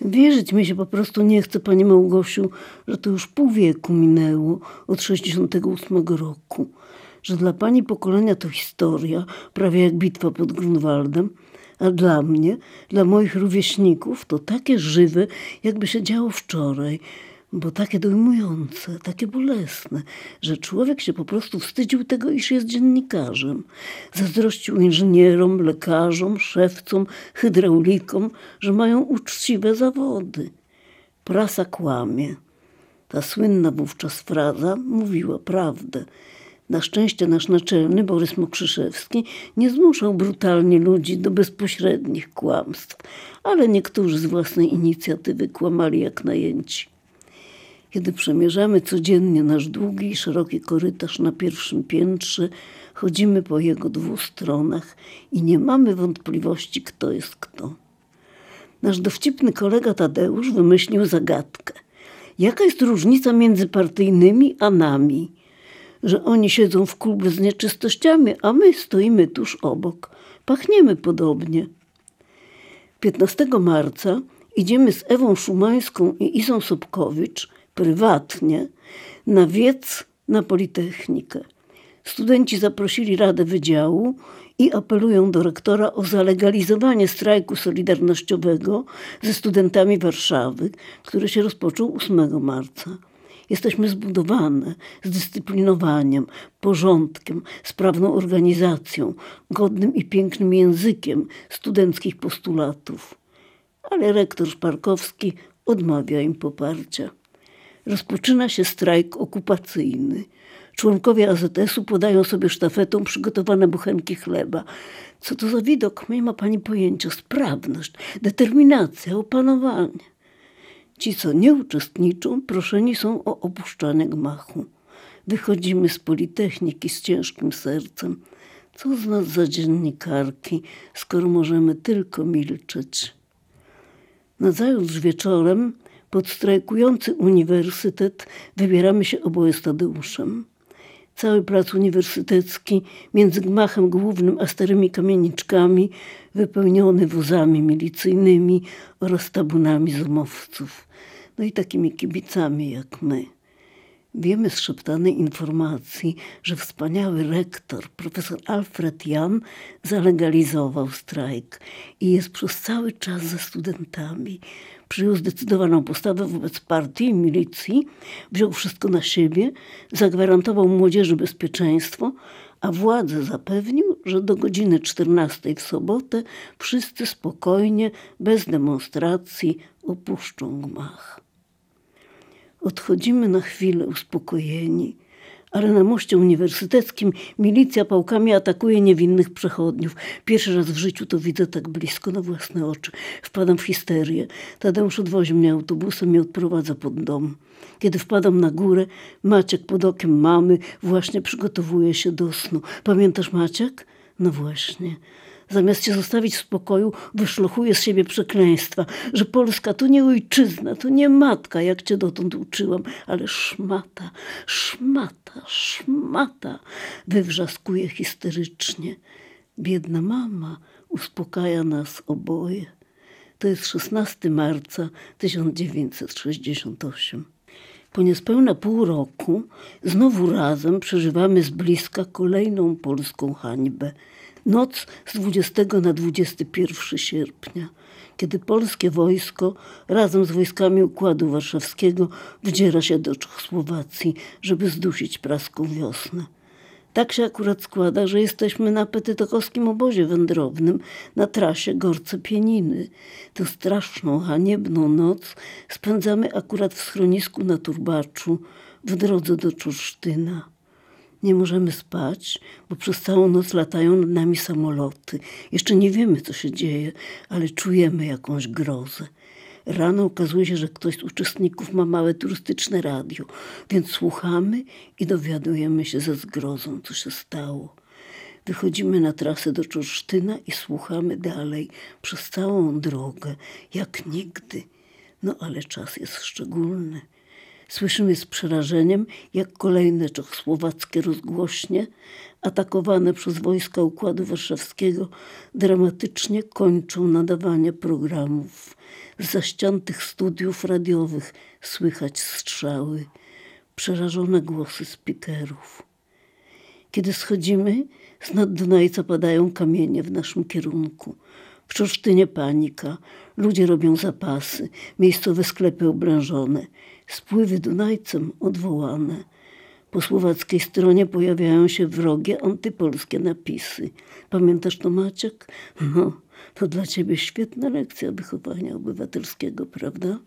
Wierzyć mi się po prostu nie chce, Pani Małgosiu, że to już pół wieku minęło od 68 roku. Że dla Pani pokolenia to historia, prawie jak bitwa pod Grunwaldem, a dla mnie, dla moich rówieśników to takie żywe, jakby się działo wczoraj, bo takie dojmujące, takie bolesne, że człowiek się po prostu wstydził tego, iż jest dziennikarzem. Zazdrościł inżynierom, lekarzom, szewcom, hydraulikom, że mają uczciwe zawody. Prasa kłamie. Ta słynna wówczas fraza mówiła prawdę. Na szczęście nasz naczelny Borys Mokrzyszewski nie zmuszał brutalnie ludzi do bezpośrednich kłamstw, ale niektórzy z własnej inicjatywy kłamali jak najęci. Kiedy przemierzamy codziennie nasz długi i szeroki korytarz na pierwszym piętrze, chodzimy po jego dwóch stronach i nie mamy wątpliwości, kto jest kto. Nasz dowcipny kolega Tadeusz wymyślił zagadkę. Jaka jest różnica między partyjnymi a nami? Że oni siedzą w klubie z nieczystościami, a my stoimy tuż obok. Pachniemy podobnie. 15 marca idziemy z Ewą Szumańską i Izą Sobkowicz prywatnie na wiec na Politechnikę. Studenci zaprosili Radę Wydziału i apelują do rektora o zalegalizowanie strajku solidarnościowego ze studentami Warszawy, który się rozpoczął 8 marca. Jesteśmy zbudowane zdyscyplinowaniem, porządkiem, sprawną organizacją, godnym i pięknym językiem studenckich postulatów. Ale rektor Szparkowski odmawia im poparcia. Rozpoczyna się strajk okupacyjny. Członkowie AZS-u podają sobie sztafetą przygotowane buchenki chleba. Co to za widok? Nie ma pani pojęcia. Sprawność, determinacja, opanowanie. Ci, co nie uczestniczą, proszeni są o opuszczanie gmachu. Wychodzimy z Politechniki z ciężkim sercem. Co z nas za dziennikarki, skoro możemy tylko milczeć? Nazajutrz wieczorem pod strajkujący uniwersytet wybieramy się oboje z Tadeuszem. Cały plac uniwersytecki między gmachem głównym a starymi kamieniczkami wypełniony wozami milicyjnymi oraz tabunami zumowców. No i takimi kibicami jak my. Wiemy z szeptanej informacji, że wspaniały rektor, profesor Alfred Jan, zalegalizował strajk i jest przez cały czas ze studentami. Przyjął zdecydowaną postawę wobec partii i milicji, wziął wszystko na siebie, zagwarantował młodzieży bezpieczeństwo, a władzę zapewnił, że do godziny 14 w sobotę wszyscy spokojnie, bez demonstracji opuszczą gmach. Odchodzimy na chwilę uspokojeni, ale na moście uniwersyteckim milicja pałkami atakuje niewinnych przechodniów. Pierwszy raz w życiu to widzę tak blisko na własne oczy. Wpadam w histerię. Tadeusz odwozi mnie autobusem i odprowadza pod dom. Kiedy wpadam na górę, Maciek pod okiem mamy właśnie przygotowuje się do snu. Pamiętasz Maciek? No właśnie. Zamiast cię zostawić w spokoju, wyszlochuje z siebie przekleństwa, że Polska to nie ojczyzna, to nie matka, jak cię dotąd uczyłam, ale szmata, szmata, szmata, wywrzaskuje histerycznie. Biedna mama uspokaja nas oboje. To jest 16 marca 1968. Po niespełna pół roku znowu razem przeżywamy z bliska kolejną polską hańbę – Noc z 20 na 21 sierpnia, kiedy polskie wojsko razem z wojskami Układu Warszawskiego wdziera się do Czechosłowacji, żeby zdusić praską wiosnę. Tak się akurat składa, że jesteśmy na petytokowskim obozie wędrownym na trasie Gorce-Pieniny. Tę straszną, haniebną noc spędzamy akurat w schronisku na Turbaczu w drodze do Czursztyna. Nie możemy spać, bo przez całą noc latają nad nami samoloty. Jeszcze nie wiemy, co się dzieje, ale czujemy jakąś grozę. Rano okazuje się, że ktoś z uczestników ma małe turystyczne radio, więc słuchamy i dowiadujemy się ze zgrozą, co się stało. Wychodzimy na trasę do Czorsztyna i słuchamy dalej przez całą drogę, jak nigdy. No ale czas jest szczególny. Słyszymy z przerażeniem, jak kolejne czechosłowackie rozgłośnie, atakowane przez wojska Układu Warszawskiego, dramatycznie kończą nadawanie programów. Z zaściętych studiów radiowych słychać strzały, przerażone głosy spikerów. Kiedy schodzimy, z nad Dunajca padają kamienie w naszym kierunku. W Czorsztynie panika, ludzie robią zapasy, miejscowe sklepy oblężone, spływy Dunajcem odwołane. Po słowackiej stronie pojawiają się wrogie, antypolskie napisy. Pamiętasz to, Maciek? No, to dla ciebie świetna lekcja wychowania obywatelskiego, prawda?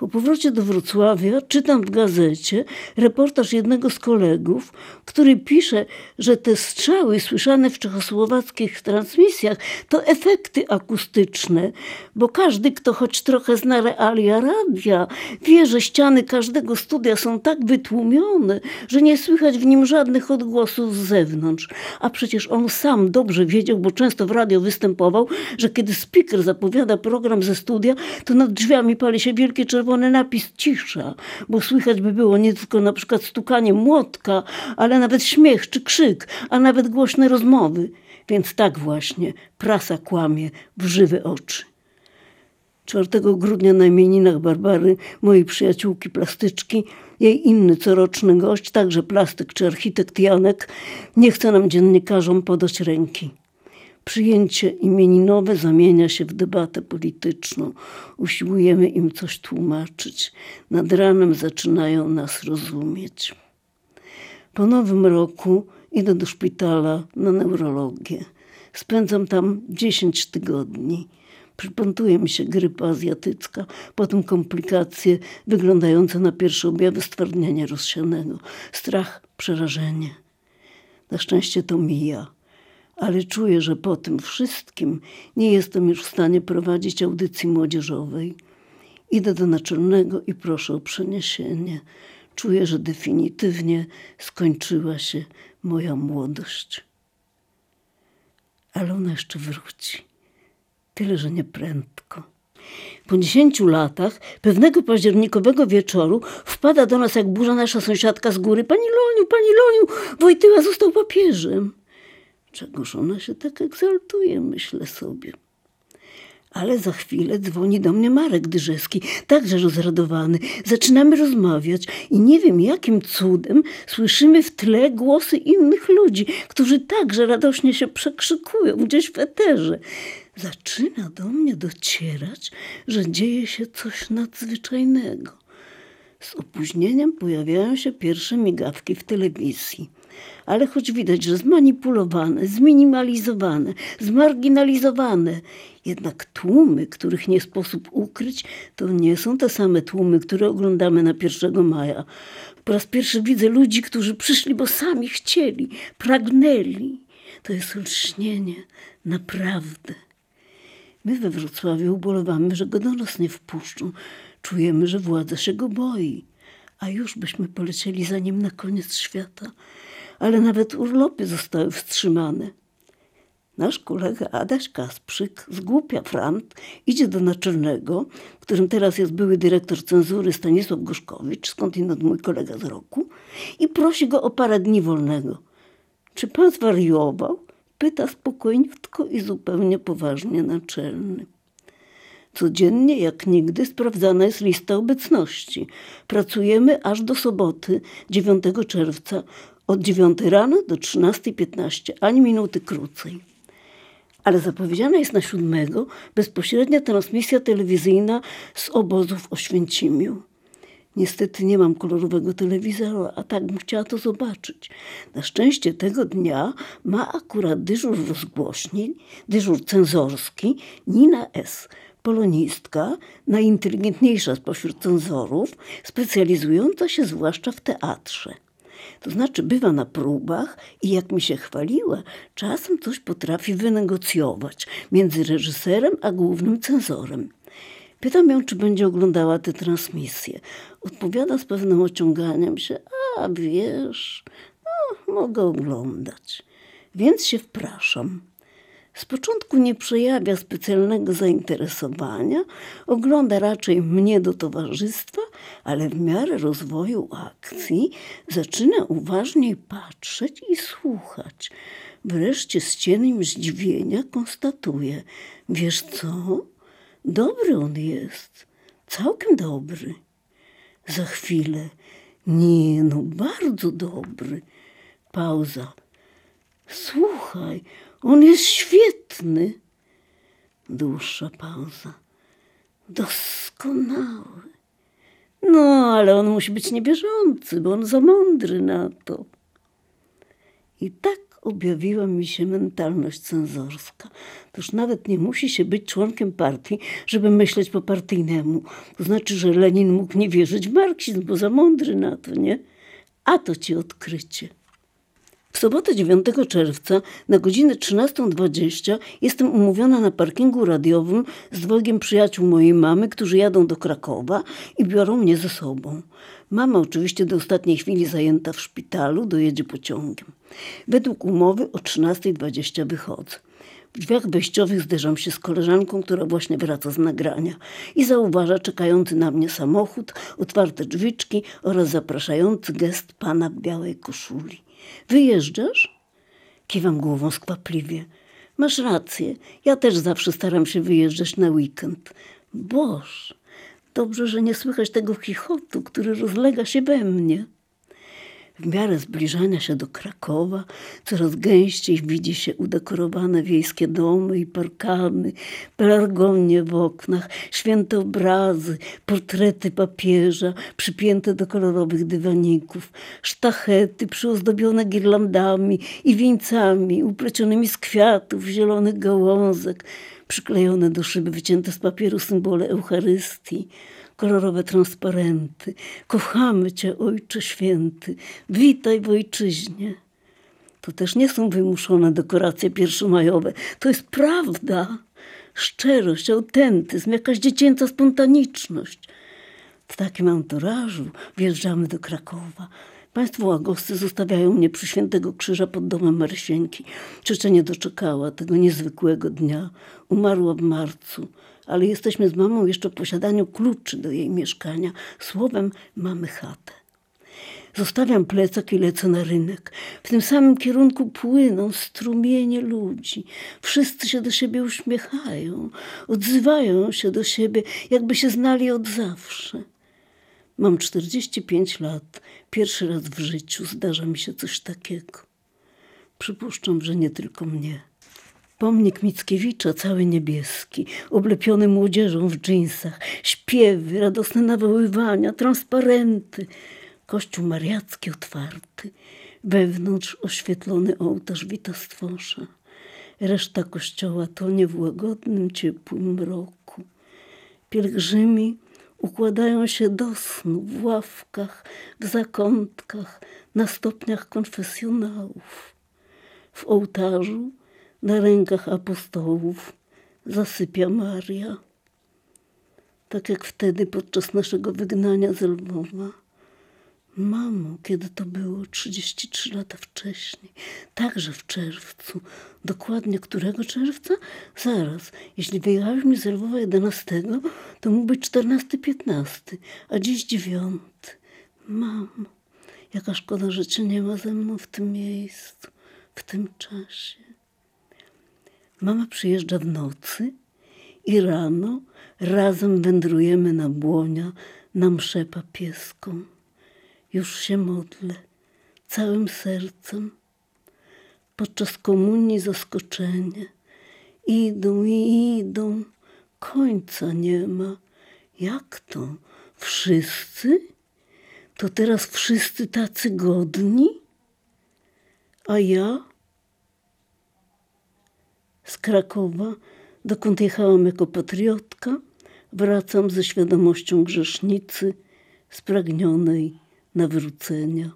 Po powrocie do Wrocławia czytam w gazecie reportaż jednego z kolegów, który pisze, że te strzały słyszane w czechosłowackich transmisjach to efekty akustyczne, bo każdy, kto choć trochę zna realia radia, wie, że ściany każdego studia są tak wytłumione, że nie słychać w nim żadnych odgłosów z zewnątrz. A przecież on sam dobrze wiedział, bo często w radio występował, że kiedy speaker zapowiada program ze studia, to nad drzwiami pali się wielkie czerwone czerwony napis cisza, bo słychać by było nie tylko na przykład stukanie młotka, ale nawet śmiech czy krzyk, a nawet głośne rozmowy. Więc tak właśnie prasa kłamie w żywe oczy. 4 grudnia na imieninach Barbary, mojej przyjaciółki plastyczki, jej inny coroczny gość, także plastyk czy architekt Janek, nie chce nam dziennikarzom podać ręki. Przyjęcie imieninowe zamienia się w debatę polityczną. Usiłujemy im coś tłumaczyć. Nad ranem zaczynają nas rozumieć. Po nowym roku idę do szpitala na neurologię. Spędzam tam 10 tygodni. Przypątuje mi się grypa azjatycka, potem komplikacje wyglądające na pierwsze objawy stwardnienia rozsianego. Strach, przerażenie. Na szczęście to mija ale czuję, że po tym wszystkim nie jestem już w stanie prowadzić audycji młodzieżowej. Idę do naczelnego i proszę o przeniesienie. Czuję, że definitywnie skończyła się moja młodość. Ale ona jeszcze wróci. Tyle, że nie prędko. Po dziesięciu latach, pewnego październikowego wieczoru, wpada do nas jak burza nasza sąsiadka z góry. Pani Loniu, pani Loniu, Wojtyła został papieżem. Czegoż ona się tak egzaltuje, myślę sobie. Ale za chwilę dzwoni do mnie Marek Dyżewski, także rozradowany. Zaczynamy rozmawiać i nie wiem jakim cudem słyszymy w tle głosy innych ludzi, którzy także radośnie się przekrzykują gdzieś w eterze. Zaczyna do mnie docierać, że dzieje się coś nadzwyczajnego. Z opóźnieniem pojawiają się pierwsze migawki w telewizji ale choć widać, że zmanipulowane, zminimalizowane, zmarginalizowane, jednak tłumy, których nie sposób ukryć, to nie są te same tłumy, które oglądamy na 1 maja. Po raz pierwszy widzę ludzi, którzy przyszli, bo sami chcieli, pragnęli. To jest lśnienie, naprawdę. My we Wrocławiu ubolewamy, że go do nas nie wpuszczą. Czujemy, że władza się go boi. A już byśmy polecieli za nim na koniec świata ale nawet urlopy zostały wstrzymane. Nasz kolega Adaś Kasprzyk, zgłupia frant, idzie do naczelnego, którym teraz jest były dyrektor cenzury Stanisław Goszkowicz, skądinąd mój kolega z roku, i prosi go o parę dni wolnego. Czy pan zwariował? Pyta spokojniutko i zupełnie poważnie naczelny. Codziennie, jak nigdy, sprawdzana jest lista obecności. Pracujemy aż do soboty, 9 czerwca, od 9 rano do 13.15, ani minuty krócej. Ale zapowiedziana jest na siódmego bezpośrednia transmisja telewizyjna z obozu w Oświęcimiu. Niestety nie mam kolorowego telewizora, a tak bym chciała to zobaczyć. Na szczęście tego dnia ma akurat dyżur rozgłośni, dyżur cenzorski Nina S., polonistka, najinteligentniejsza spośród cenzorów, specjalizująca się zwłaszcza w teatrze. To znaczy bywa na próbach i jak mi się chwaliła, czasem coś potrafi wynegocjować między reżyserem a głównym cenzorem. Pytam ją, czy będzie oglądała tę transmisję. Odpowiada z pewnym ociąganiem się, a wiesz, no, mogę oglądać. Więc się wpraszam. Z początku nie przejawia specjalnego zainteresowania, ogląda raczej mnie do towarzystwa – ale w miarę rozwoju akcji zaczyna uważniej patrzeć i słuchać. Wreszcie z cieniem zdziwienia konstatuje: Wiesz co? Dobry on jest, całkiem dobry. Za chwilę: Nie, no bardzo dobry. Pauza. Słuchaj, on jest świetny. Dłuższa pauza. Doskonały. No, ale on musi być niewierzący, bo on za mądry na to. I tak objawiła mi się mentalność cenzorska. Toż nawet nie musi się być członkiem partii, żeby myśleć po partyjnemu. To znaczy, że Lenin mógł nie wierzyć w marksizm, bo za mądry na to, nie? A to ci odkrycie. W sobotę 9 czerwca na godzinę 13.20 jestem umówiona na parkingu radiowym z dwojgiem przyjaciół mojej mamy, którzy jadą do Krakowa i biorą mnie ze sobą. Mama oczywiście do ostatniej chwili zajęta w szpitalu, dojedzie pociągiem. Według umowy o 13.20 wychodzę. W drzwiach wejściowych zderzam się z koleżanką, która właśnie wraca z nagrania i zauważa czekający na mnie samochód, otwarte drzwiczki oraz zapraszający gest pana w białej koszuli. Wyjeżdżasz? Kiwam głową skwapliwie. Masz rację, ja też zawsze staram się wyjeżdżać na weekend. Boż, dobrze, że nie słychać tego chichotu, który rozlega się we mnie. W miarę zbliżania się do Krakowa coraz gęściej widzi się udekorowane wiejskie domy i parkany, pelargonie w oknach, święte obrazy, portrety papieża przypięte do kolorowych dywaników, sztachety przyozdobione girlandami i wieńcami uplecionymi z kwiatów, zielonych gałązek, przyklejone do szyby wycięte z papieru symbole Eucharystii kolorowe transparenty. Kochamy Cię, Ojcze Święty, witaj w Ojczyźnie. To też nie są wymuszone dekoracje pierwszomajowe. To jest prawda, szczerość, autentyzm, jakaś dziecięca spontaniczność. W takim anturażu wjeżdżamy do Krakowa. Państwo łagoscy zostawiają mnie przy Świętego Krzyża pod domem Marsieńki. Ciocia nie doczekała tego niezwykłego dnia. Umarła w marcu ale jesteśmy z mamą jeszcze w posiadaniu kluczy do jej mieszkania. Słowem, mamy chatę. Zostawiam plecak i lecę na rynek. W tym samym kierunku płyną strumienie ludzi. Wszyscy się do siebie uśmiechają, odzywają się do siebie, jakby się znali od zawsze. Mam 45 lat. Pierwszy raz w życiu zdarza mi się coś takiego. Przypuszczam, że nie tylko mnie. Pomnik Mickiewicza, cały niebieski, oblepiony młodzieżą w dżinsach, śpiewy, radosne nawoływania, transparenty. Kościół mariacki otwarty, wewnątrz oświetlony ołtarz wita stworza. Reszta kościoła tonie w łagodnym, ciepłym mroku. Pielgrzymi układają się do snu w ławkach, w zakątkach, na stopniach konfesjonałów. W ołtarzu na rękach apostołów zasypia Maria. Tak jak wtedy podczas naszego wygnania z Lwowa. Mamo, kiedy to było 33 lata wcześniej, także w czerwcu. Dokładnie którego czerwca? Zaraz. Jeśli wyjechaliśmy z Lwowa 11, to mógł być 14-15, a dziś 9. Mamo, jaka szkoda, że cię nie ma ze mną w tym miejscu, w tym czasie. Mama przyjeżdża w nocy i rano razem wędrujemy na błonia na mszę papieską. Już się modlę całym sercem. Podczas komunii zaskoczenie. Idą i idą, końca nie ma. Jak to? Wszyscy? To teraz wszyscy tacy godni? A ja? z Krakowa, dokąd jechałam jako patriotka, wracam ze świadomością grzesznicy spragnionej nawrócenia.